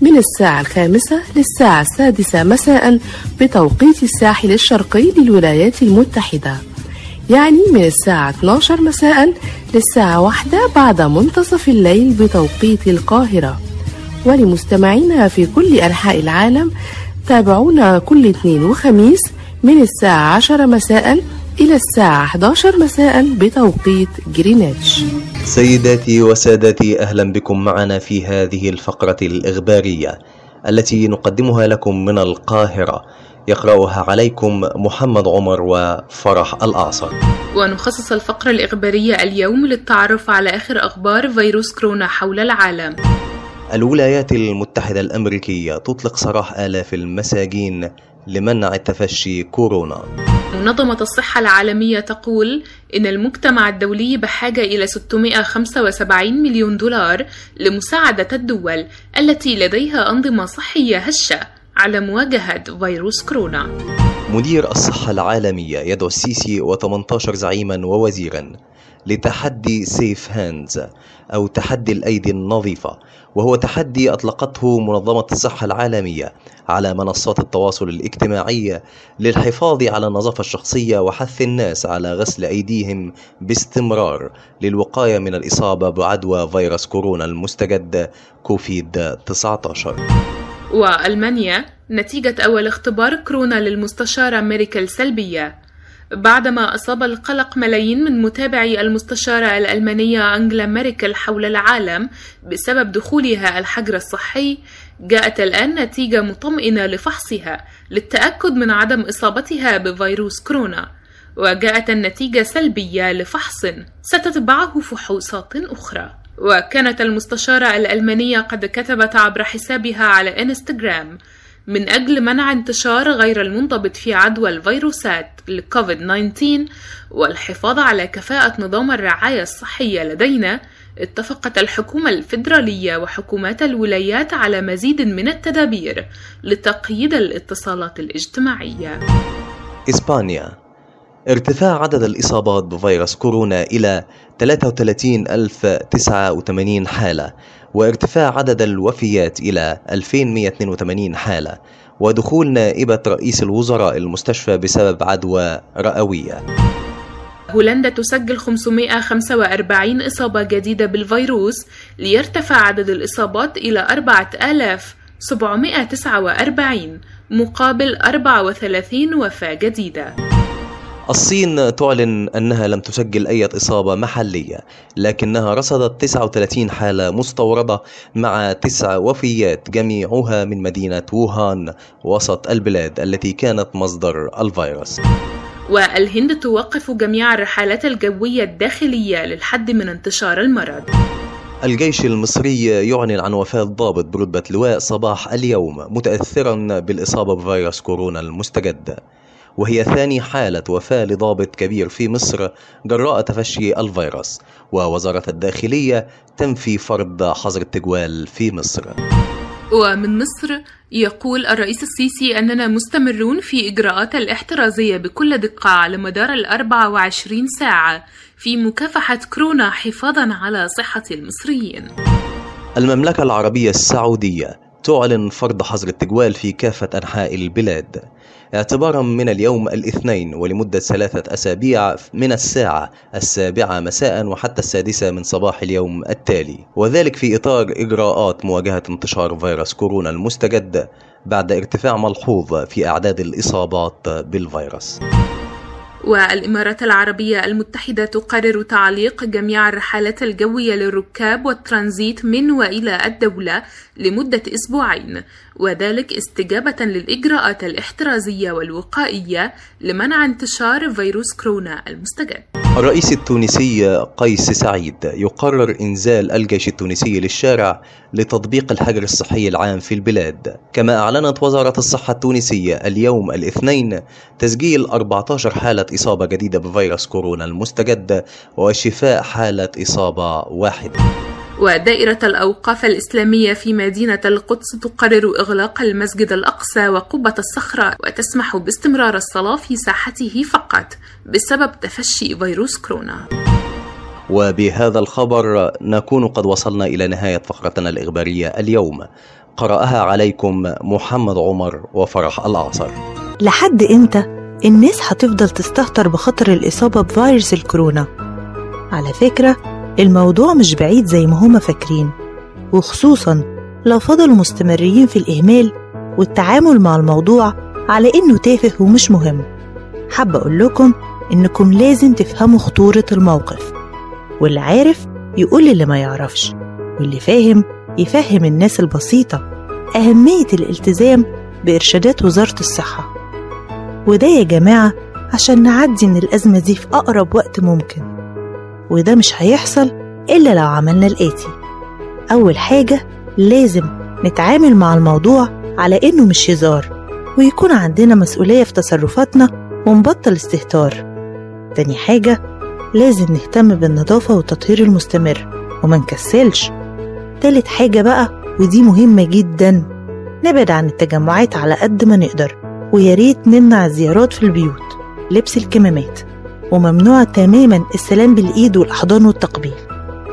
من الساعة الخامسة للساعة السادسة مساء بتوقيت الساحل الشرقي للولايات المتحدة. يعني من الساعة 12 مساء للساعة واحدة بعد منتصف الليل بتوقيت القاهرة. ولمستمعينا في كل أنحاء العالم تابعونا كل اثنين وخميس من الساعة 10 مساء إلى الساعة 11 مساء بتوقيت جرينتش. سيداتي وسادتي أهلا بكم معنا في هذه الفقرة الإخبارية التي نقدمها لكم من القاهرة. يقرأها عليكم محمد عمر وفرح الأعصر ونخصص الفقرة الإخبارية اليوم للتعرف على آخر أخبار فيروس كورونا حول العالم. الولايات المتحدة الأمريكية تطلق سراح آلاف المساجين لمنع تفشي كورونا. منظمة الصحة العالمية تقول إن المجتمع الدولي بحاجة إلى 675 مليون دولار لمساعدة الدول التي لديها أنظمة صحية هشة على مواجهة فيروس كورونا. مدير الصحة العالمية يدعو السيسي و18 زعيما ووزيرا لتحدي سيف هاندز أو تحدي الأيدي النظيفة وهو تحدي أطلقته منظمة الصحة العالمية على منصات التواصل الاجتماعي للحفاظ على النظافة الشخصية وحث الناس على غسل أيديهم باستمرار للوقاية من الإصابة بعدوى فيروس كورونا المستجد كوفيد 19 وألمانيا نتيجة أول اختبار كورونا للمستشارة ميريكل سلبية. بعدما أصاب القلق ملايين من متابعي المستشارة الألمانية أنجلا ميركل حول العالم بسبب دخولها الحجر الصحي جاءت الآن نتيجة مطمئنة لفحصها للتأكد من عدم إصابتها بفيروس كورونا وجاءت النتيجة سلبية لفحص ستتبعه فحوصات أخرى. وكانت المستشارة الألمانية قد كتبت عبر حسابها على إنستغرام من أجل منع انتشار غير المنضبط في عدوى الفيروسات لكوفيد 19 والحفاظ على كفاءة نظام الرعاية الصحية لدينا اتفقت الحكومة الفيدرالية وحكومات الولايات على مزيد من التدابير لتقييد الاتصالات الاجتماعية. إسبانيا ارتفاع عدد الإصابات بفيروس كورونا إلى 33089 حالة وارتفاع عدد الوفيات إلى 2182 حالة ودخول نائبة رئيس الوزراء المستشفى بسبب عدوى رئوية. هولندا تسجل 545 إصابة جديدة بالفيروس ليرتفع عدد الإصابات إلى 4749 مقابل 34 وفاة جديدة. الصين تعلن أنها لم تسجل أي إصابة محلية لكنها رصدت 39 حالة مستوردة مع تسع وفيات جميعها من مدينة ووهان وسط البلاد التي كانت مصدر الفيروس. والهند توقف جميع الرحلات الجوية الداخلية للحد من انتشار المرض. الجيش المصري يعلن عن وفاة ضابط برتبة لواء صباح اليوم متأثرا بالإصابة بفيروس كورونا المستجد. وهي ثاني حالة وفاة لضابط كبير في مصر جراء تفشي الفيروس ووزارة الداخلية تنفي فرض حظر التجوال في مصر. ومن مصر يقول الرئيس السيسي أننا مستمرون في إجراءات الاحترازية بكل دقة على مدار الأربع وعشرين ساعة في مكافحة كورونا حفاظا على صحة المصريين. المملكة العربية السعودية تعلن فرض حظر التجوال في كافة أنحاء البلاد. اعتبارا من اليوم الاثنين ولمدة ثلاثة أسابيع من الساعة السابعة مساء وحتى السادسة من صباح اليوم التالي. وذلك في إطار إجراءات مواجهة انتشار فيروس كورونا المستجد بعد ارتفاع ملحوظ في أعداد الإصابات بالفيروس. والإمارات العربية المتحدة تقرر تعليق جميع الرحلات الجوية للركاب والترانزيت من وإلى الدولة لمدة أسبوعين. وذلك استجابة للإجراءات الاحترازية والوقائية لمنع انتشار فيروس كورونا المستجد. الرئيس التونسي قيس سعيد يقرر إنزال الجيش التونسي للشارع لتطبيق الحجر الصحي العام في البلاد. كما أعلنت وزارة الصحة التونسية اليوم الاثنين تسجيل 14 حالة إصابة جديدة بفيروس كورونا المستجد وشفاء حالة إصابة واحدة. ودائرة الأوقاف الإسلامية في مدينة القدس تقرر إغلاق المسجد الأقصى وقبة الصخرة وتسمح باستمرار الصلاة في ساحته فقط بسبب تفشي فيروس كورونا. وبهذا الخبر نكون قد وصلنا إلى نهاية فقرتنا الإخبارية اليوم قرأها عليكم محمد عمر وفرح الأعصر لحد إمتى الناس هتفضل تستهتر بخطر الإصابة بفيروس الكورونا؟ على فكرة الموضوع مش بعيد زي ما هما فاكرين وخصوصا لو فضلوا مستمرين في الإهمال والتعامل مع الموضوع على إنه تافه ومش مهم. حابة أقول لكم إنكم لازم تفهموا خطورة الموقف واللي عارف يقول اللي ما يعرفش واللي فاهم يفهم الناس البسيطة أهمية الالتزام بإرشادات وزارة الصحة. وده يا جماعة عشان نعدي من الأزمة دي في أقرب وقت ممكن. وده مش هيحصل إلا لو عملنا الآتي أول حاجة لازم نتعامل مع الموضوع على إنه مش هزار ويكون عندنا مسؤولية في تصرفاتنا ونبطل استهتار. تاني حاجة لازم نهتم بالنظافة والتطهير المستمر وما نكسلش. تالت حاجة بقى ودي مهمة جدا. نبعد عن التجمعات على قد ما نقدر ويا ريت نمنع الزيارات في البيوت. لبس الكمامات. وممنوع تماما السلام بالإيد والأحضان والتقبيل.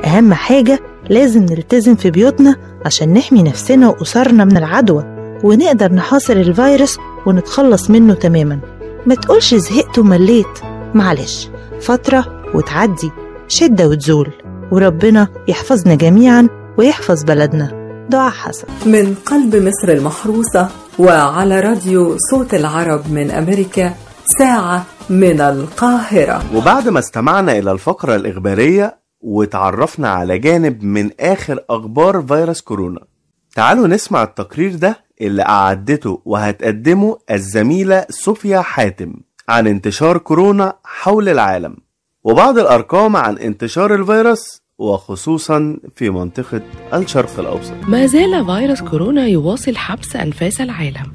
أهم حاجة لازم نلتزم في بيوتنا عشان نحمي نفسنا وأسرنا من العدوى ونقدر نحاصر الفيروس ونتخلص منه تماما. ما تقولش زهقت ومليت. معلش. فترة وتعدي. شدة وتزول. وربنا يحفظنا جميعا ويحفظ بلدنا. دعاء حسن. من قلب مصر المحروسة وعلى راديو صوت العرب من أمريكا ساعة من القاهرة. وبعد ما استمعنا إلى الفقرة الإخبارية وتعرفنا على جانب من آخر أخبار فيروس كورونا تعالوا نسمع التقرير ده اللي أعدته وهتقدمه الزميلة صوفيا حاتم عن انتشار كورونا حول العالم. وبعض الأرقام عن انتشار الفيروس وخصوصا في منطقة الشرق الأوسط. ما زال فيروس كورونا يواصل حبس أنفاس العالم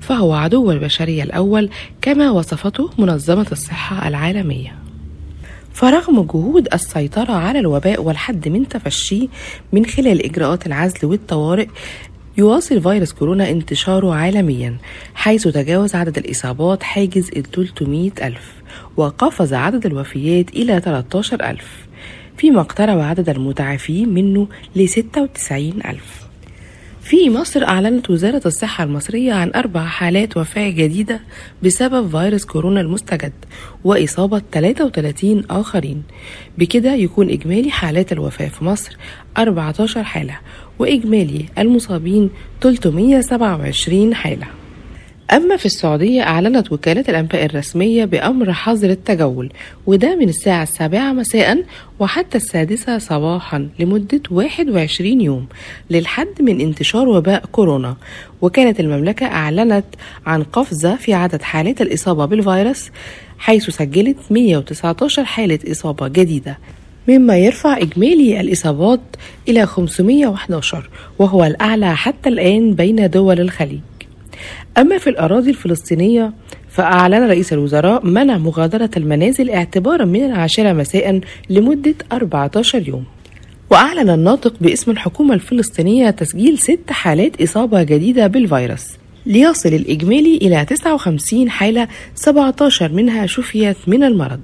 فهو عدو البشرية الأول كما وصفته منظمة الصحة العالمية. فرغم جهود السيطرة على الوباء والحد من تفشيه من خلال إجراءات العزل والطوارئ يواصل فيروس كورونا انتشاره عالميا حيث تجاوز عدد الإصابات حاجز ال 300 ألف وقفز عدد الوفيات إلى 13 ألف فيما اقترب عدد المتعافين منه ل 96 ألف. في مصر أعلنت وزارة الصحة المصرية عن أربع حالات وفاة جديدة بسبب فيروس كورونا المستجد وإصابة 33 آخرين. بكده يكون إجمالي حالات الوفاة في مصر 14 حالة وإجمالي المصابين 327 حالة. أما في السعودية أعلنت وكالة الأنباء الرسمية بأمر حظر التجول وده من الساعة السابعة مساء وحتى السادسة صباحا لمدة 21 يوم للحد من انتشار وباء كورونا. وكانت المملكة أعلنت عن قفزة في عدد حالات الإصابة بالفيروس حيث سجلت 119 حالة إصابة جديدة. مما يرفع إجمالي الإصابات إلى 511 وهو الأعلى حتى الآن بين دول الخليج. أما في الأراضي الفلسطينية فأعلن رئيس الوزراء منع مغادرة المنازل اعتبارا من العاشرة مساء لمدة 14 يوم. وأعلن الناطق باسم الحكومة الفلسطينية تسجيل ست حالات إصابة جديدة بالفيروس ليصل الإجمالي إلى 59 حالة 17 منها شفيت من المرض.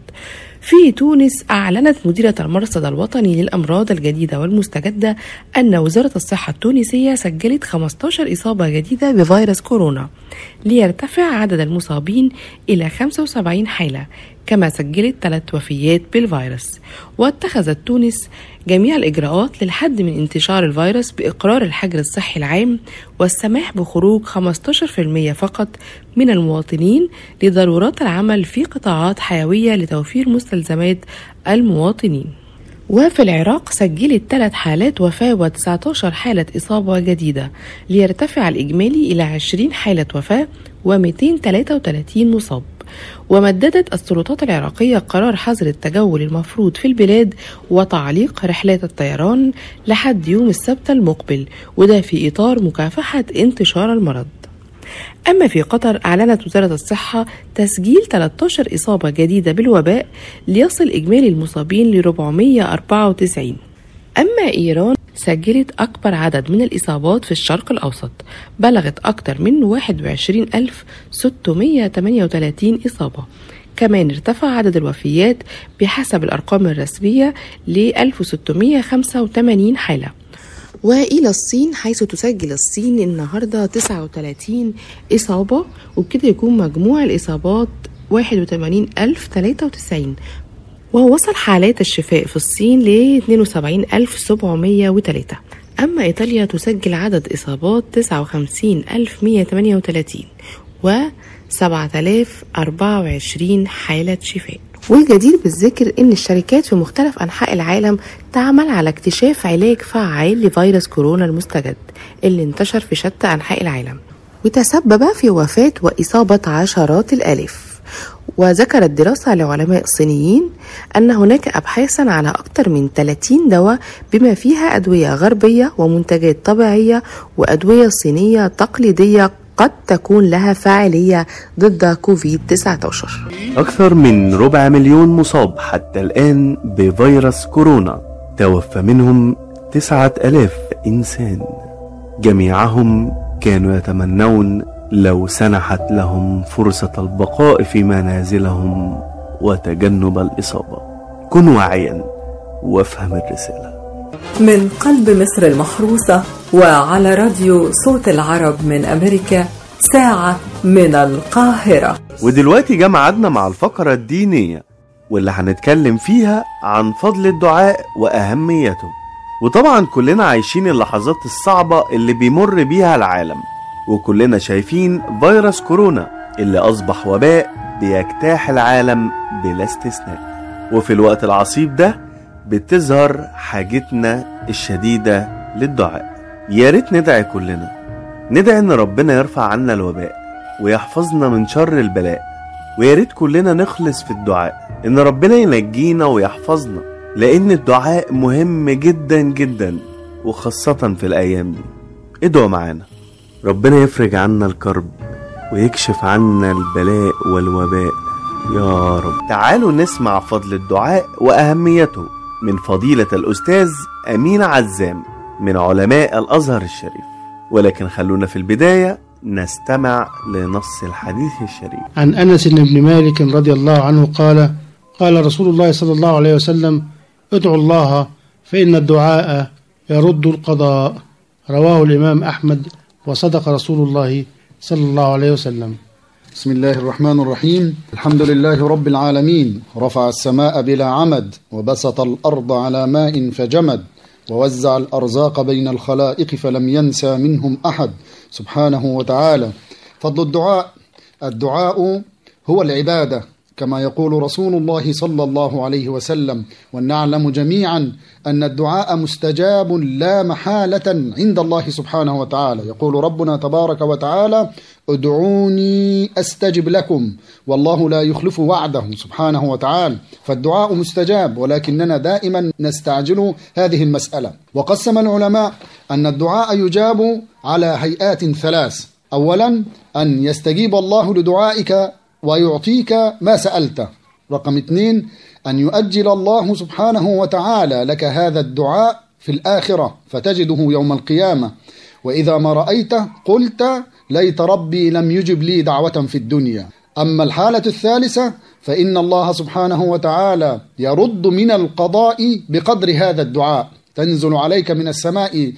في تونس أعلنت مديرة المرصد الوطني للأمراض الجديدة والمستجدة أن وزارة الصحة التونسية سجلت 15 إصابة جديدة بفيروس كورونا ليرتفع عدد المصابين إلى 75 حالة كما سجلت ثلاث وفيات بالفيروس. واتخذت تونس جميع الإجراءات للحد من انتشار الفيروس بإقرار الحجر الصحي العام والسماح بخروج 15% فقط من المواطنين لضرورات العمل في قطاعات حيوية لتوفير مستلزمات المواطنين. وفي العراق سجلت ثلاث حالات وفاة و19 حالة إصابة جديدة ليرتفع الإجمالي إلى 20 حالة وفاة و233 مصاب. ومددت السلطات العراقية قرار حظر التجول المفروض في البلاد وتعليق رحلات الطيران لحد يوم السبت المقبل وده في إطار مكافحة انتشار المرض. أما في قطر أعلنت وزارة الصحة تسجيل 13 إصابة جديدة بالوباء ليصل إجمالي المصابين ل 494 أما إيران سجلت أكبر عدد من الإصابات في الشرق الأوسط بلغت أكثر من 21638 إصابة. كمان ارتفع عدد الوفيات بحسب الأرقام الرسمية ل 1685 حالة. وإلى الصين حيث تسجل الصين النهاردة 39 إصابة وبكده يكون مجموع الإصابات 81093 ووصل حالات الشفاء في الصين ل 72703 أما إيطاليا تسجل عدد إصابات 59138 و 7024 حالة شفاء. والجدير بالذكر إن الشركات في مختلف أنحاء العالم تعمل على اكتشاف علاج فعال لفيروس كورونا المستجد اللي انتشر في شتى أنحاء العالم. وتسبب في وفاة وإصابة عشرات الآلاف. وذكرت دراسة لعلماء صينيين أن هناك أبحاثا على أكثر من 30 دواء بما فيها أدوية غربية ومنتجات طبيعية وأدوية صينية تقليدية قد تكون لها فاعلية ضد كوفيد 19 أكثر من ربع مليون مصاب حتى الآن بفيروس كورونا. توفى منهم تسعة ألاف إنسان. جميعهم كانوا يتمنون لو سنحت لهم فرصة البقاء في منازلهم وتجنب الإصابة. كن واعيا وافهم الرسالة. من قلب مصر المحروسة وعلى راديو صوت العرب من أمريكا ساعة من القاهرة. ودلوقتي جه ميعادنا مع الفقرة الدينية واللي هنتكلم فيها عن فضل الدعاء وأهميته. وطبعا كلنا عايشين اللحظات الصعبة اللي بيمر بيها العالم. وكلنا شايفين فيروس كورونا اللي أصبح وباء بيجتاح العالم بلا استثناء. وفي الوقت العصيب ده بتظهر حاجتنا الشديدة للدعاء. يا ريت ندعي كلنا. ندعي إن ربنا يرفع عنا الوباء ويحفظنا من شر البلاء. ويا ريت كلنا نخلص في الدعاء. إن ربنا ينجينا ويحفظنا. لأن الدعاء مهم جدا جدا وخاصة في الأيام دي. ادعوا معانا. ربنا يفرج عنا الكرب ويكشف عنا البلاء والوباء. يا رب. تعالوا نسمع فضل الدعاء وأهميته من فضيلة الأستاذ أمين عزام من علماء الأزهر الشريف. ولكن خلونا في البداية نستمع لنص الحديث الشريف. عن أنس بن مالك رضي الله عنه قال قال رسول الله صلى الله عليه وسلم ادعوا الله فإن الدعاء يرد القضاء. رواه الإمام أحمد وصدق رسول الله صلى الله عليه وسلم. بسم الله الرحمن الرحيم. الحمد لله رب العالمين. رفع السماء بلا عمد وبسط الأرض على ماء فجمد ووزع الأرزاق بين الخلائق فلم ينسى منهم أحد. سبحانه وتعالى. فضل الدعاء. الدعاء هو العبادة. كما يقول رسول الله صلى الله عليه وسلم ونعلم جميعا أن الدعاء مستجاب لا محالة عند الله سبحانه وتعالى. يقول ربنا تبارك وتعالى ادعوني أستجب لكم والله لا يخلف وعده سبحانه وتعالى. فالدعاء مستجاب ولكننا دائما نستعجل هذه المسألة. وقسم العلماء أن الدعاء يجاب على هيئات ثلاث اولا أن يستجيب الله لدعائك ويعطيك ما سألته رقم اثنين أن يؤجل الله سبحانه وتعالى لك هذا الدعاء في الآخرة فتجده يوم القيامة. وإذا ما رأيته قلت ليت ربي لم يجب لي دعوة في الدنيا. أما الحالة الثالثة فإن الله سبحانه وتعالى يرد من القضاء بقدر هذا الدعاء. تنزل عليك من السماء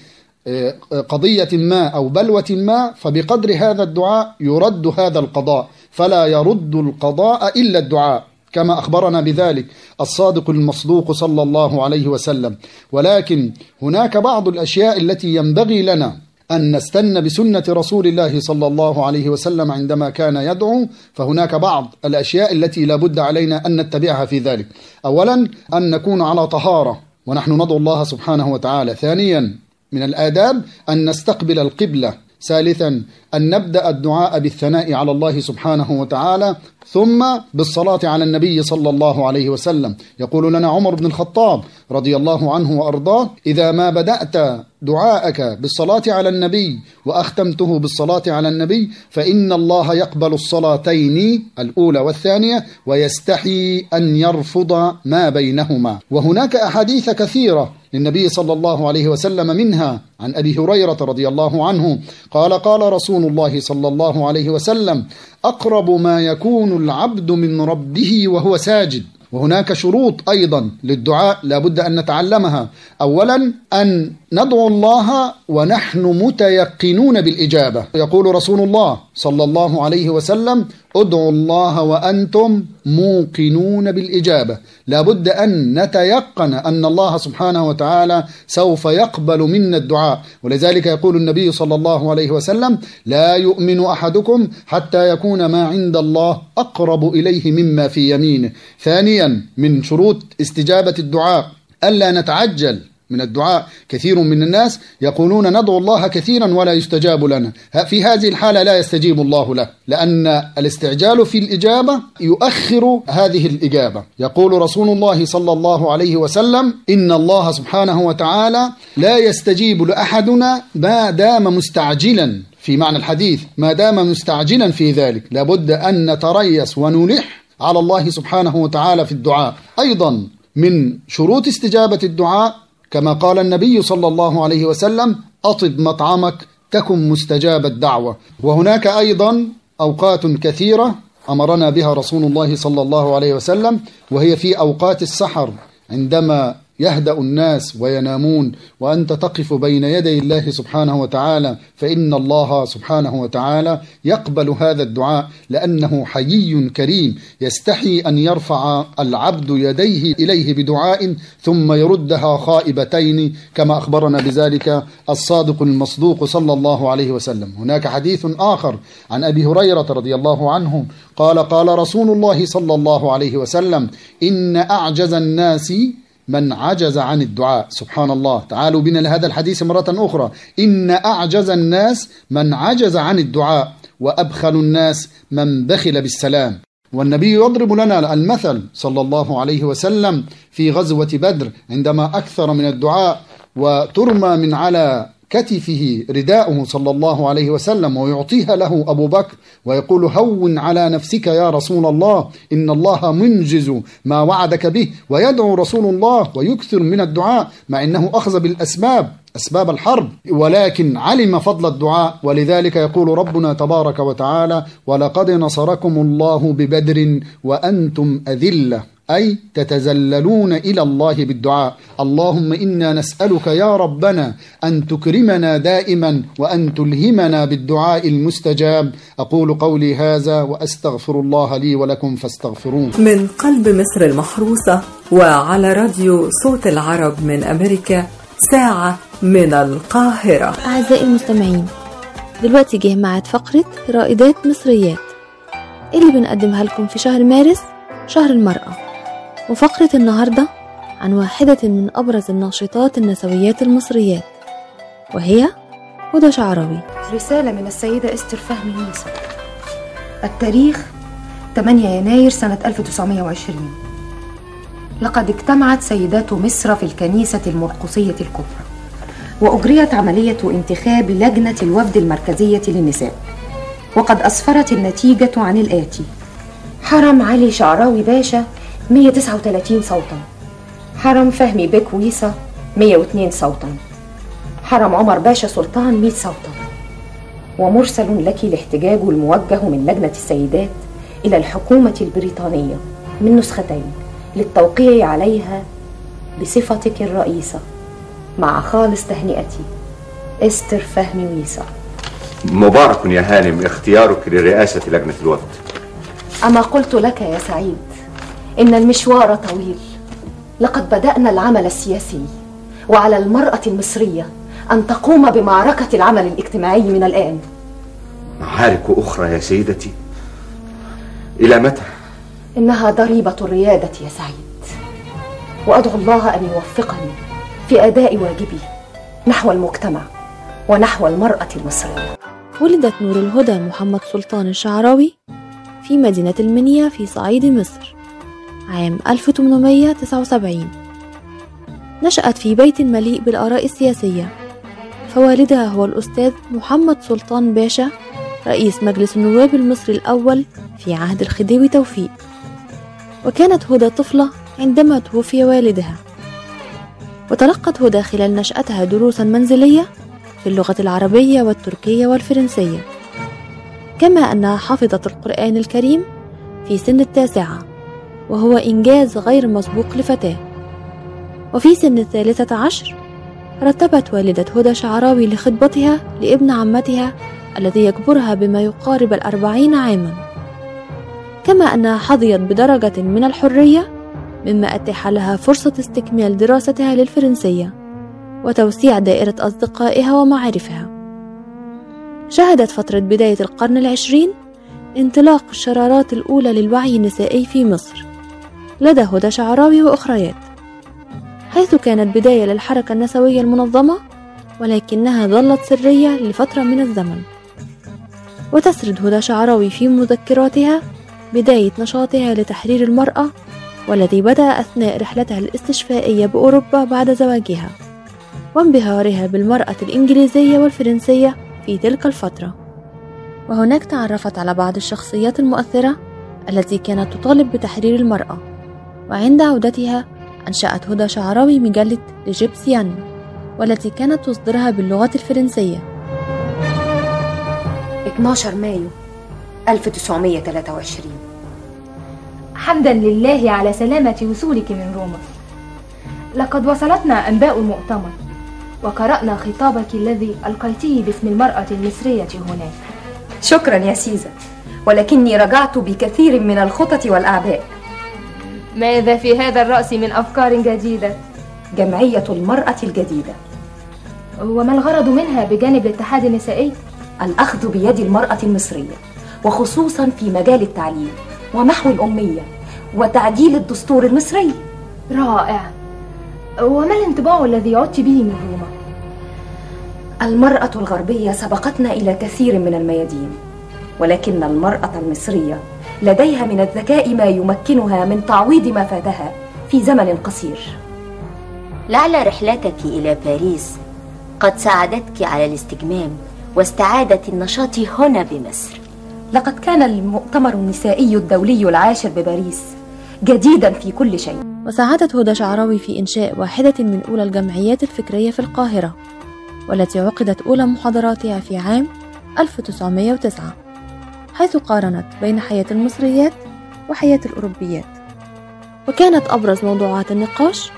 آه، قضية ما أو بلوة ما فبقدر هذا الدعاء يرد هذا القضاء. فلا يرد القضاء إلا الدعاء كما أخبرنا بذلك الصادق المصدوق صلى الله عليه وسلم. ولكن هناك بعض الأشياء التي ينبغي لنا أن نستن بسنة رسول الله صلى الله عليه وسلم عندما كان يدعو فهناك بعض الأشياء التي لا بد علينا أن نتبعها في ذلك. أولا أن نكون على طهارة ونحن ندعو الله سبحانه وتعالى. ثانيا من الآداب أن نستقبل القبلة. ثالثا أن نبدأ الدعاء بالثناء على الله سبحانه وتعالى ثم بالصلاة على النبي صلى الله عليه وسلم. يقول لنا عمر بن الخطاب رضي الله عنه وأرضاه إذا ما بدأت دعاءك بالصلاة على النبي وأختمته بالصلاة على النبي فإن الله يقبل الصلاتين الأولى والثانية ويستحي أن يرفض ما بينهما. وهناك أحاديث كثيرة للنبي صلى الله عليه وسلم منها عن أبي هريرة رضي الله عنه قال قال رسول الله صلى الله عليه وسلم أقرب ما يكون العبد من ربه وهو ساجد وهناك شروط أيضا للدعاء لابد أن نتعلمها. أولا أن ندعو الله ونحن متيقنون بالإجابة. يقول رسول الله صلى الله عليه وسلم ادعوا الله وأنتم موقنون بالإجابة. لابد أن نتيقن أن الله سبحانه وتعالى سوف يقبل منا الدعاء. ولذلك يقول النبي صلى الله عليه وسلم لا يؤمن أحدكم حتى يكون ما عند الله أقرب إليه مما في يمينه. ثانيا من شروط استجابة الدعاء ألا نتعجل من الدعاء كثير من الناس يقولون ندعو الله كثيرا ولا يستجاب لنا. في هذه الحالة لا يستجيب الله له لأن الاستعجال في الإجابة يؤخر هذه الإجابة. يقول رسول الله صلى الله عليه وسلم إن الله سبحانه وتعالى لا يستجيب لأحدنا ما دام مستعجلا. في معنى الحديث ما دام مستعجلا في ذلك. لابد أن نتريس ونلح على الله سبحانه وتعالى في الدعاء. أيضا من شروط استجابة الدعاء كما قال النبي صلى الله عليه وسلم أطب مطعمك تكن مستجاب الدعوة. وهناك أيضا أوقات كثيرة أمرنا بها رسول الله صلى الله عليه وسلم وهي في أوقات السحر عندما يهدأ الناس وينامون وأنت تقف بين يدي الله سبحانه وتعالى فإن الله سبحانه وتعالى يقبل هذا الدعاء لأنه حيي كريم يستحي أن يرفع العبد يديه إليه بدعاء ثم يردها خائبتين كما أخبرنا بذلك الصادق المصدوق صلى الله عليه وسلم. هناك حديث آخر عن أبي هريرة رضي الله عنه قال قال رسول الله صلى الله عليه وسلم إن أعجز الناس من عجز عن الدعاء. سبحان الله. تعالوا بنا لهذا الحديث مرة أخرى. إن أعجز الناس من عجز عن الدعاء وأبخل الناس من بخل بالسلام. والنبي يضرب لنا المثل صلى الله عليه وسلم في غزوة بدر عندما أكثر من الدعاء وترمى من على كتفه رداؤه صلى الله عليه وسلم ويعطيها له أبو بكر ويقول هون على نفسك يا رسول الله إن الله منجز ما وعدك به ويدعو رسول الله ويكثر من الدعاء مع أنه أخذ بالأسباب أسباب الحرب ولكن علم فضل الدعاء ولذلك يقول ربنا تبارك وتعالى ولقد نصركم الله ببدر وأنتم أذلة. أي تتزللون إلى الله بالدعاء. اللهم إنا نسألك يا ربنا أن تكرمنا دائما وأن تلهمنا بالدعاء المستجاب. أقول قولي هذا وأستغفر الله لي ولكم فاستغفروه. من قلب مصر المحروسة وعلى راديو صوت العرب من أمريكا ساعة من القاهرة. أعزائي المستمعين دلوقتي جه معاد فقرة رائدات مصريات. اللي بنقدمها لكم في شهر مارس؟ شهر المرأة. وفقرة النهاردة عن واحدة من أبرز الناشطات النسويات المصريات وهي هدى شعراوي رسالة من السيدة إستر فهمي موسى التاريخ 8 يناير سنة 1920 لقد اجتمعت سيدات مصر في الكنيسة المرقسية الكبرى وأجريت عملية انتخاب لجنة الوفد المركزية للنساء. وقد أسفرت النتيجة عن الآتي. حرم علي شعراوي باشا 139 صوتا. حرم فهمي بك ويصة 102 صوتا. حرم عمر باشا سلطان 100 صوتا. ومرسل لك الاحتجاج الموجه من لجنة السيدات إلى الحكومة البريطانية من نسختين للتوقيع عليها بصفتك الرئيسة مع خالص تهنئتي إستر فهمي ويسا. مبارك يا هانم اختيارك لرئاسة لجنة الوفد. أما قلت لك يا سعيد إن المشوار طويل. لقد بدأنا العمل السياسي وعلى المرأة المصرية أن تقوم بمعركة العمل الاجتماعي من الآن. معارك أخرى يا سيدتي. إلى متى؟ إنها ضريبة الريادة يا سعيد. وأدعو الله أن يوفقني في أداء واجبي نحو المجتمع ونحو المرأة المصرية. ولدت نور الهدى محمد سلطان الشعراوي في مدينة المنيا في صعيد مصر. عام 1879 نشأت في بيت مليء بالآراء السياسية. فوالدها هو الأستاذ محمد سلطان باشا رئيس مجلس النواب المصري الأول في عهد الخديوي توفيق. وكانت هدى طفلة عندما توفي والدها. وتلقت هدى خلال نشأتها دروسا منزلية في اللغة العربية والتركية والفرنسية. كما أنها حفظت القرآن الكريم في سن التاسعة. وهو إنجاز غير مسبوق لفتاة. وفي سن الثالثة عشر رتبت والدة هدى شعراوي لخطبتها لابن عمتها الذي يكبرها بما يقارب الأربعين عاما. كما أنها حظيت بدرجة من الحرية مما أتاح لها فرصة استكمال دراستها للفرنسية وتوسيع دائرة أصدقائها ومعارفها. شهدت فترة بداية القرن العشرين انطلاق الشرارات الأولى للوعي النسائي في مصر. لدى هدى شعراوي وأخريات. حيث كانت بداية للحركة النسوية المنظمة ولكنها ظلت سرية لفترة من الزمن. وتسرد هدى شعراوي في مذكراتها بداية نشاطها لتحرير المرأة والذي بدأ أثناء رحلتها الاستشفائية بأوروبا بعد زواجها وانبهارها بالمرأة الإنجليزية والفرنسية في تلك الفترة. وهناك تعرفت على بعض الشخصيات المؤثرة التي كانت تطالب بتحرير المرأة. وعند عودتها أنشأت هدى شعراوي مجلة لجيبسيان والتي كانت تصدرها باللغة الفرنسية. 12 مايو 1923 حمدا لله على سلامة وصولك من روما. لقد وصلتنا أنباء المؤتمر وقرأنا خطابك الذي ألقيتيه باسم المرأة المصرية هناك. شكرا يا سيزا ولكني رجعت بكثير من الخطط والأعباء. ماذا في هذا الرأس من أفكار جديدة؟ جمعية المرأة الجديدة وما الغرض منها بجانب الاتحاد النسائي؟ الأخذ بيد المرأة المصرية وخصوصا في مجال التعليم ومحو الأمية وتعديل الدستور المصري رائع وما الانطباع الذي عدت به من روما؟ المرأة الغربية سبقتنا إلى كثير من الميادين ولكن المرأة المصرية لديها من الذكاء ما يمكنها من تعويض ما فاتها في زمن قصير. لعل رحلتك إلى باريس قد ساعدتك على الاستجمام واستعادة النشاط هنا بمصر. لقد كان المؤتمر النسائي الدولي العاشر بباريس جديدا في كل شيء. وساعدت هدى شعراوي في إنشاء واحدة من أولى الجمعيات الفكرية في القاهرة والتي عقدت أولى محاضراتها في عام 1909 حيث قارنت بين حياة المصريات وحياة الأوروبيات. وكانت أبرز موضوعات النقاش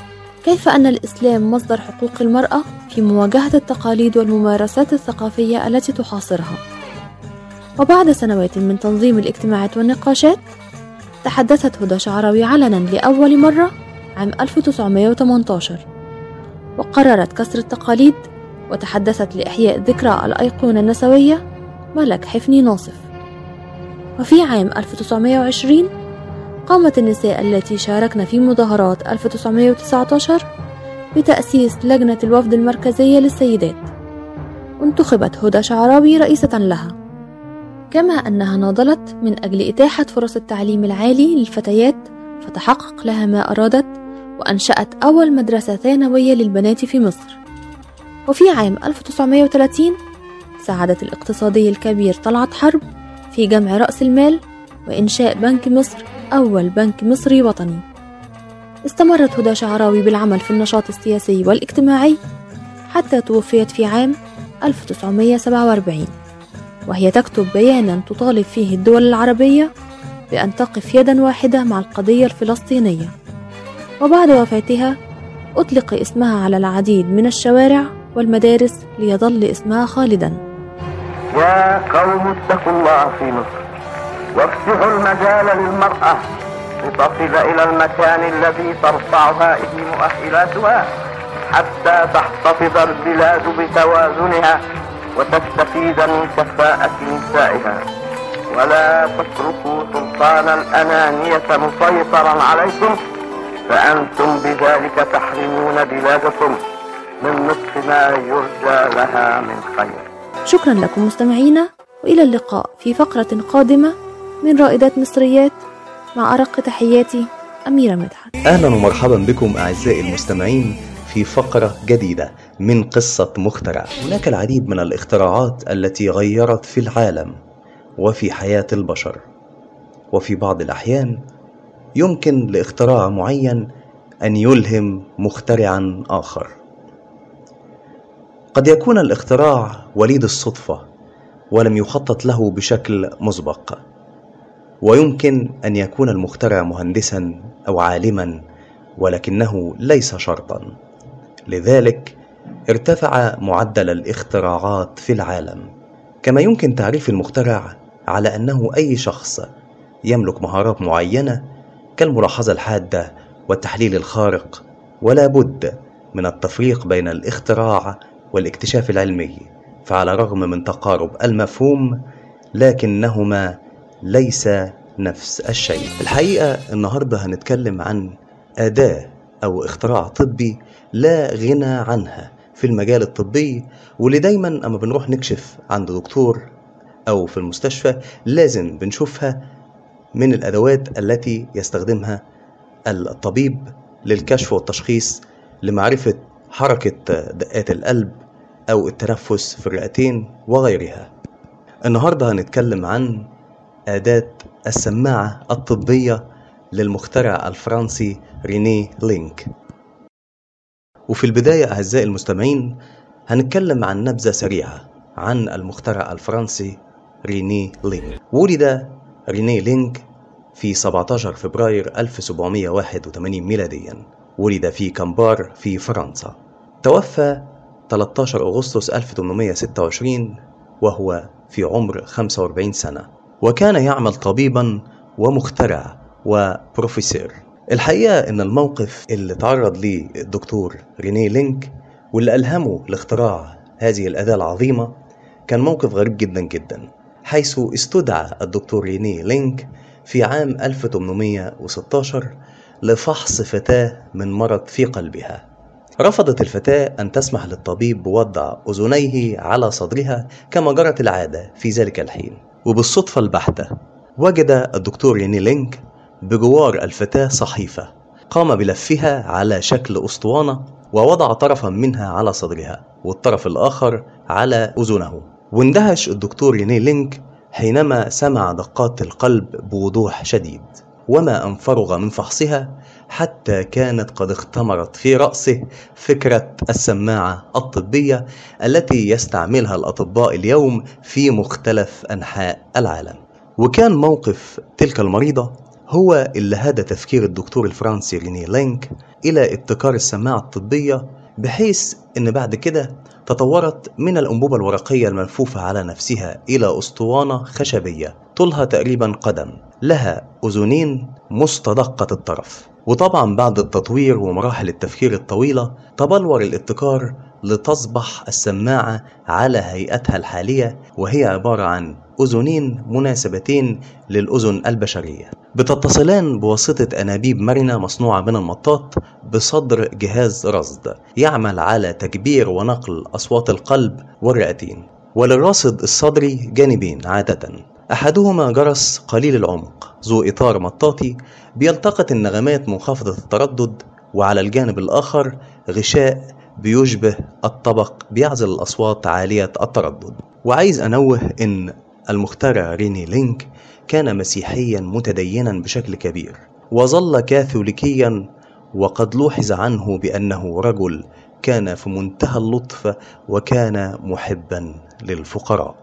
كيف أن الإسلام مصدر حقوق المرأة في مواجهة التقاليد والممارسات الثقافية التي تحاصرها. وبعد سنوات من تنظيم الاجتماعات والنقاشات تحدثت هدى شعراوي علنا لأول مرة عام 1918 وقررت كسر التقاليد وتحدثت لإحياء ذكرى الأيقونة النسوية ملك حفني ناصف. وفي عام 1920 قامت النساء التي شاركن في مظاهرات 1919 بتأسيس لجنة الوفد المركزية للسيدات. وانتخبت هدى شعراوي رئيسة لها. كما أنها ناضلت من أجل إتاحة فرص التعليم العالي للفتيات فتحقق لها ما أرادت وأنشأت أول مدرسة ثانوية للبنات في مصر. وفي عام 1930 ساعدت الاقتصادي الكبير طلعت حرب في جمع رأس المال وإنشاء بنك مصر أول بنك مصري وطني. استمرت هدى شعراوي بالعمل في النشاط السياسي والاجتماعي حتى توفيت في عام 1947 وهي تكتب بيانا تطالب فيه الدول العربية بأن تقف يدا واحدة مع القضية الفلسطينية. وبعد وفاتها أطلق اسمها على العديد من الشوارع والمدارس ليظل اسمها خالدا. يا قوم اتقوا الله في مصر. وافسحوا المجال للمرأة لتصل إلى المكان الذي ترفعها إليه مؤهلاتها حتى تحتفظ البلاد بتوازنها وتستفيد من كفاءة نسائها. ولا تتركوا سلطان الأنانية مسيطرا عليكم فأنتم بذلك تحرمون بلادكم من نصف ما يرجى لها من خير. شكرا لكم مستمعينا وإلى اللقاء في فقرة قادمة من رائدات مصريات. مع أرق تحياتي أميرة مدحت. أهلا ومرحبا بكم أعزائي المستمعين في فقرة جديدة من قصة مخترع. هناك العديد من الاختراعات التي غيرت في العالم وفي حياة البشر. وفي بعض الأحيان يمكن لاختراع معين أن يلهم مخترعا آخر. قد يكون الاختراع وليد الصدفة ولم يخطط له بشكل مسبق ويمكن أن يكون المخترع مهندسا أو عالما ولكنه ليس شرطا. لذلك ارتفع معدل الاختراعات في العالم كما يمكن تعريف المخترع على أنه أي شخص يملك مهارات معينة كالملاحظة الحادة والتحليل الخارق ولا بد من التفريق بين الاختراع والاكتشاف العلمي فعلى الرغم من تقارب المفهوم لكنهما ليس نفس الشيء. الحقيقة النهاردة هنتكلم عن أداة أو اختراع طبي لا غنى عنها في المجال الطبي واللي دايما أما بنروح نكشف عند دكتور أو في المستشفى لازم بنشوفها من الأدوات التي يستخدمها الطبيب للكشف والتشخيص لمعرفة حركة دقات القلب أو التنفس في الرئتين وغيرها. النهاردة هنتكلم عن أداة السماعة الطبية للمخترع الفرنسي ريني لينك. وفي البداية أعزائي المستمعين هنتكلم عن نبذة سريعة عن المخترع الفرنسي ريني لينك. ولد ريني لينك في 17 فبراير 1781 ميلاديا. ولد في كامبار في فرنسا. توفى 13 أغسطس 1826 وهو في عمر 45 سنة. وكان يعمل طبيبا ومخترع وبروفيسور الحقيقة إن الموقف اللي تعرض ليه الدكتور ريني لينك واللي ألهمه لاختراع هذه الأداة العظيمة كان موقف غريب جدا جدا حيث استدعى الدكتور ريني لينك في عام 1816 لفحص فتاة من مرض في قلبها. رفضت الفتاة أن تسمح للطبيب بوضع أذنيه على صدرها كما جرت العادة في ذلك الحين. وبالصدفة البحتة وجد الدكتور ريني لينك بجوار الفتاة صحيفة قام بلفها على شكل أسطوانة ووضع طرفا منها على صدرها والطرف الآخر على أذنه. واندهش الدكتور ريني لينك حينما سمع دقات القلب بوضوح شديد. وما أن فرغ من فحصها حتى كانت قد اختمرت في رأسه فكرة السماعة الطبية التي يستعملها الأطباء اليوم في مختلف أنحاء العالم. وكان موقف تلك المريضة هو اللي هدى تفكير الدكتور الفرنسي ريني لينك إلى ابتكار السماعة الطبية بحيث إن بعد كده تطورت من الأنبوبة الورقية الملفوفة على نفسها إلى أسطوانة خشبية طولها تقريبا قدم. لها أذنين مستدقة الطرف. وطبعا بعد التطوير ومراحل التفكير الطويلة تبلور الابتكار لتصبح السماعة على هيئتها الحالية وهي عبارة عن أذنين مناسبتين للأذن البشرية. بتتصلان بواسطة أنابيب مرنة مصنوعة من المطاط بصدر جهاز رصد يعمل على تكبير ونقل أصوات القلب والرئتين وللراصد الصدري جانبين عادة. أحدهما جرس قليل العمق ذو إطار مطاطي بيلتقط النغمات منخفضة التردد وعلى الجانب الآخر غشاء بيشبه الطبق بيعزل الأصوات عالية التردد. وعايز أنوه إن المخترع ريني لينك كان مسيحيا متدينا بشكل كبير وظل كاثوليكيا وقد لوحظ عنه بأنه رجل كان في منتهى اللطف وكان محبا للفقراء.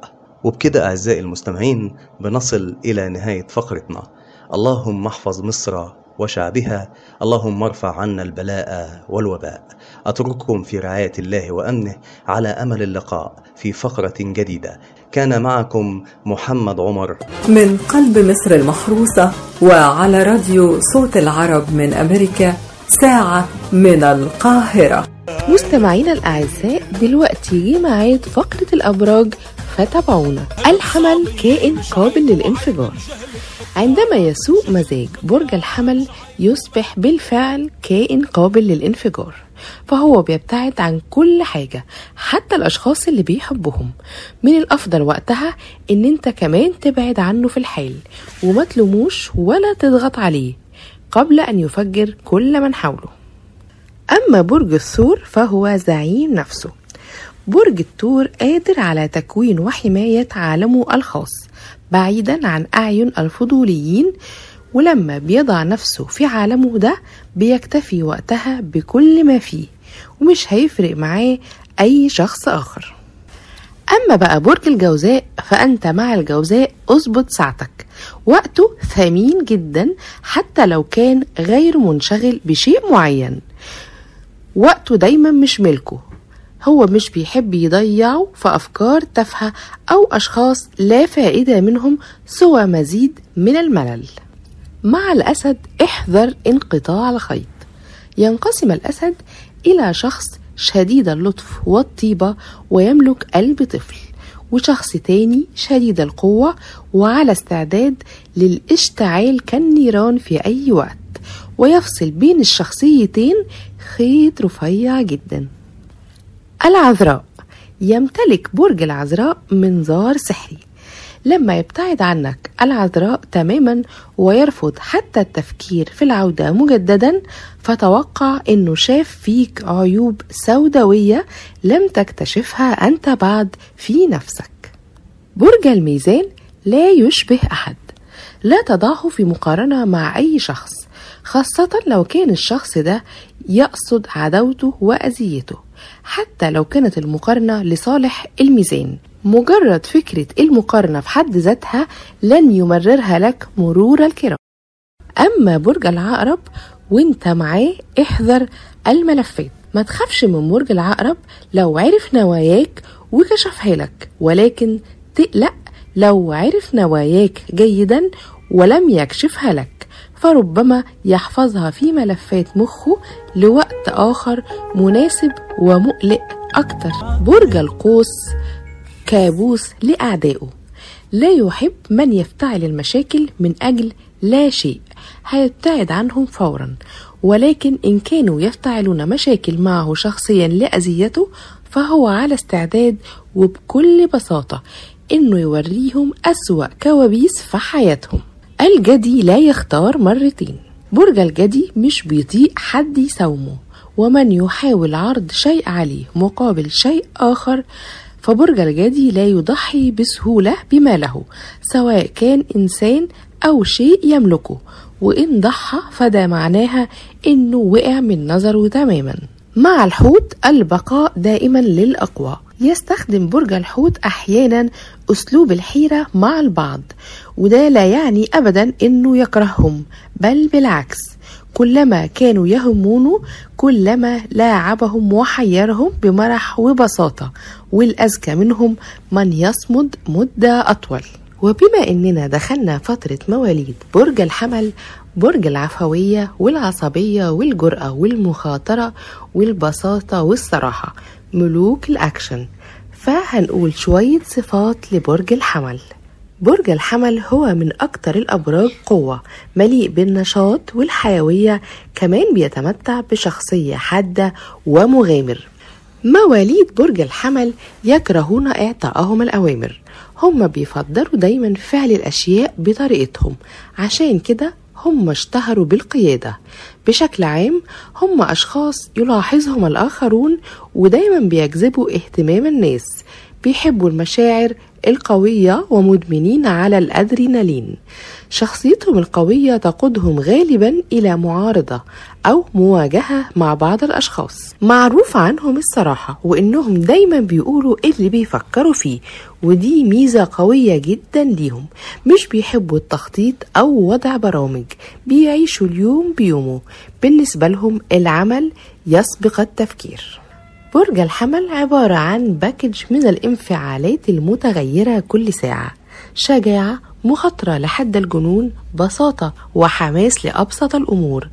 وبكده أعزائي المستمعين بنصل إلى نهاية فقرتنا. اللهم احفظ مصر وشعبها. اللهم ارفع عنا البلاء والوباء. أترككم في رعاية الله وأمنه على أمل اللقاء في فقرة جديدة. كان معكم محمد عمر. من قلب مصر المحروسة وعلى راديو صوت العرب من أمريكا ساعة من القاهرة. مستمعينا الأعزاء دلوقتي جه ميعاد فقرة الأبراج فتابعونا. الحمل كائن قابل للانفجار. عندما يسوء مزاج برج الحمل يصبح بالفعل كائن قابل للانفجار فهو بيبتعد عن كل حاجة حتى الأشخاص اللي بيحبهم. من الأفضل وقتها إن أنت كمان تبعد عنه في الحال وما تلوموش ولا تضغط عليه قبل أن يفجر كل من حوله. أما برج الثور فهو زعيم نفسه. برج الثور قادر على تكوين وحماية عالمه الخاص بعيدا عن أعين الفضوليين ولما بيضع نفسه في عالمه ده بيكتفي وقتها بكل ما فيه ومش هيفرق معاه أي شخص آخر. أما بقى برج الجوزاء فأنت مع الجوزاء أظبط ساعتك. وقته ثمين جدا حتى لو كان غير منشغل بشيء معين. وقته دايما مش ملكه. هو مش بيحب يضيعه في أفكار تافهة أو أشخاص لا فائدة منهم سوى مزيد من الملل. مع الأسد احذر انقطاع الخيط. ينقسم الأسد إلى شخص شديد اللطف والطيبة ويملك قلب طفل وشخص تاني شديد القوة وعلى استعداد للاشتعال كالنيران في أي وقت ويفصل بين الشخصيتين خيط رفيع جدا. العذراء. يمتلك برج العذراء منظار سحري. لما يبتعد عنك العذراء تماما ويرفض حتى التفكير في العودة مجددا فتوقع إنه شاف فيك عيوب سوداوية لم تكتشفها أنت بعد في نفسك. برج الميزان لا يشبه أحد. لا تضعه في مقارنة مع أي شخص خاصة لو كان الشخص ده يقصد عداوته وأذيته. حتى لو كانت المقارنة لصالح الميزان. مجرد فكرة المقارنة في حد ذاتها لن يمررها لك مرور الكرام. أما برج العقرب وانت معاه احذر الملفات. ما تخافش من برج العقرب لو عرف نواياك وكشفها لك. ولكن تقلق لو عرف نواياك جيدا ولم يكشفها لك. فربما يحفظها في ملفات مخه لوقت آخر مناسب ومقلق أكتر. برج القوس كابوس لأعدائه. لا يحب من يفتعل المشاكل من أجل لا شيء هيبتعد عنهم فورا. ولكن إن كانوا يفتعلون مشاكل معه شخصيا لأذيته فهو على استعداد وبكل بساطة إنه يوريهم أسوأ كوابيس في حياتهم. الجدي لا يختار مرتين. برج الجدي مش بيطيق حد يساومه ومن يحاول عرض شيء عليه مقابل شيء آخر فبرج الجدي لا يضحي بسهولة بما له سواء كان إنسان أو شيء يملكه وإن ضحى فده معناها إنه وقع من نظره تماما. مع الحوت البقاء دائما للأقوى. يستخدم برج الحوت أحيانا أسلوب الحيرة مع البعض وده لا يعني أبدا إنه يكرههم بل بالعكس كلما كانوا يهمونه كلما لاعبهم وحيرهم بمرح وبساطة والأذكى منهم من يصمد مدة أطول. وبما إننا دخلنا فترة مواليد برج الحمل برج العفوية والعصبية والجرأة والمخاطرة والبساطة والصراحة ملوك الأكشن فهنقول شوية صفات لبرج الحمل. برج الحمل هو من أكتر الأبراج قوة مليء بالنشاط والحيوية كمان بيتمتع بشخصية حادة ومغامر. مواليد برج الحمل يكرهون إعطائهم الأوامر. هم بيفضلوا دايما فعل الأشياء بطريقتهم عشان كده هم اشتهروا بالقيادة. بشكل عام هم أشخاص يلاحظهم الآخرون ودايما بيجذبوا اهتمام الناس بيحبوا المشاعر القوية ومدمنين على الأدرينالين. شخصيتهم القوية تقودهم غالبا إلى معارضة أو مواجهة مع بعض الأشخاص. معروف عنهم الصراحة وإنهم دايما بيقولوا اللي بيفكروا فيه ودي ميزة قوية جدا ليهم. مش بيحبوا التخطيط أو وضع برامج بيعيشوا اليوم بيومه. بالنسبة لهم العمل يسبق التفكير. برج الحمل عبارة عن باكج من الانفعالات المتغيرة كل ساعة. شجاعة مخاطرة لحد الجنون بساطة وحماس لأبسط الأمور.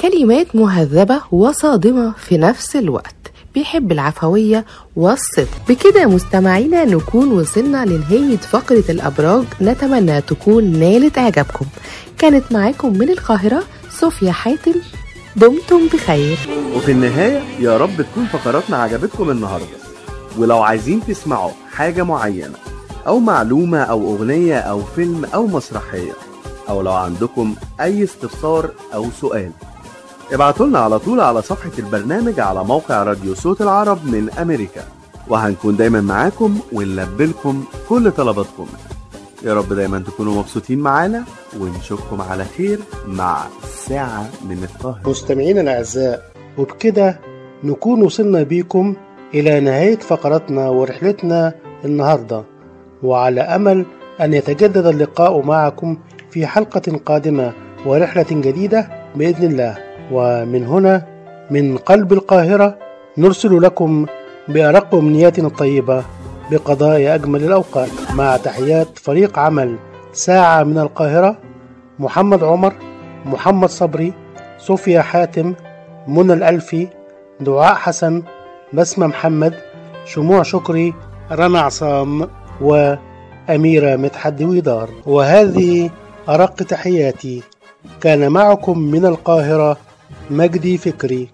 كلمات مهذبة وصادمة في نفس الوقت. بيحب العفوية والصدق. بكده مستمعينا نكون وصلنا لنهاية فقرة الأبراج. نتمنى تكون نالت إعجابكم. كانت معاكم من القاهرة صوفيا حاتم. دمتم بخير. وفي النهاية يا رب تكون فقراتنا عجبتكم النهاردة. ولو عايزين تسمعوا حاجة معينة أو معلومة أو أغنية أو فيلم أو مسرحية أو لو عندكم أي استفسار أو سؤال ابعتوا لنا على طول على صفحة البرنامج على موقع راديو صوت العرب من أمريكا. وهنكون دايما معاكم ونلبلكم كل طلباتكم. يا رب دايما تكونوا مبسوطين معانا ونشوفكم على خير مع ساعة من القاهرة مستمعينا الأعزاء وبكده نكون وصلنا بيكم إلى نهاية فقرتنا ورحلتنا النهاردة. وعلى أمل أن يتجدد اللقاء معكم في حلقة قادمة ورحلة جديدة بإذن الله. ومن هنا من قلب القاهرة نرسل لكم بأرق أمنياتنا الطيبة بقضاء أجمل الأوقات مع تحيات فريق عمل ساعة من القاهرة محمد عمر محمد صبري صوفيا حاتم منى الألفي دعاء حسن بسمة محمد شموع شكري رنا عصام وأميرة مدحت دويدار وهذه أرق تحياتي كان معكم من القاهرة مجدي فكري.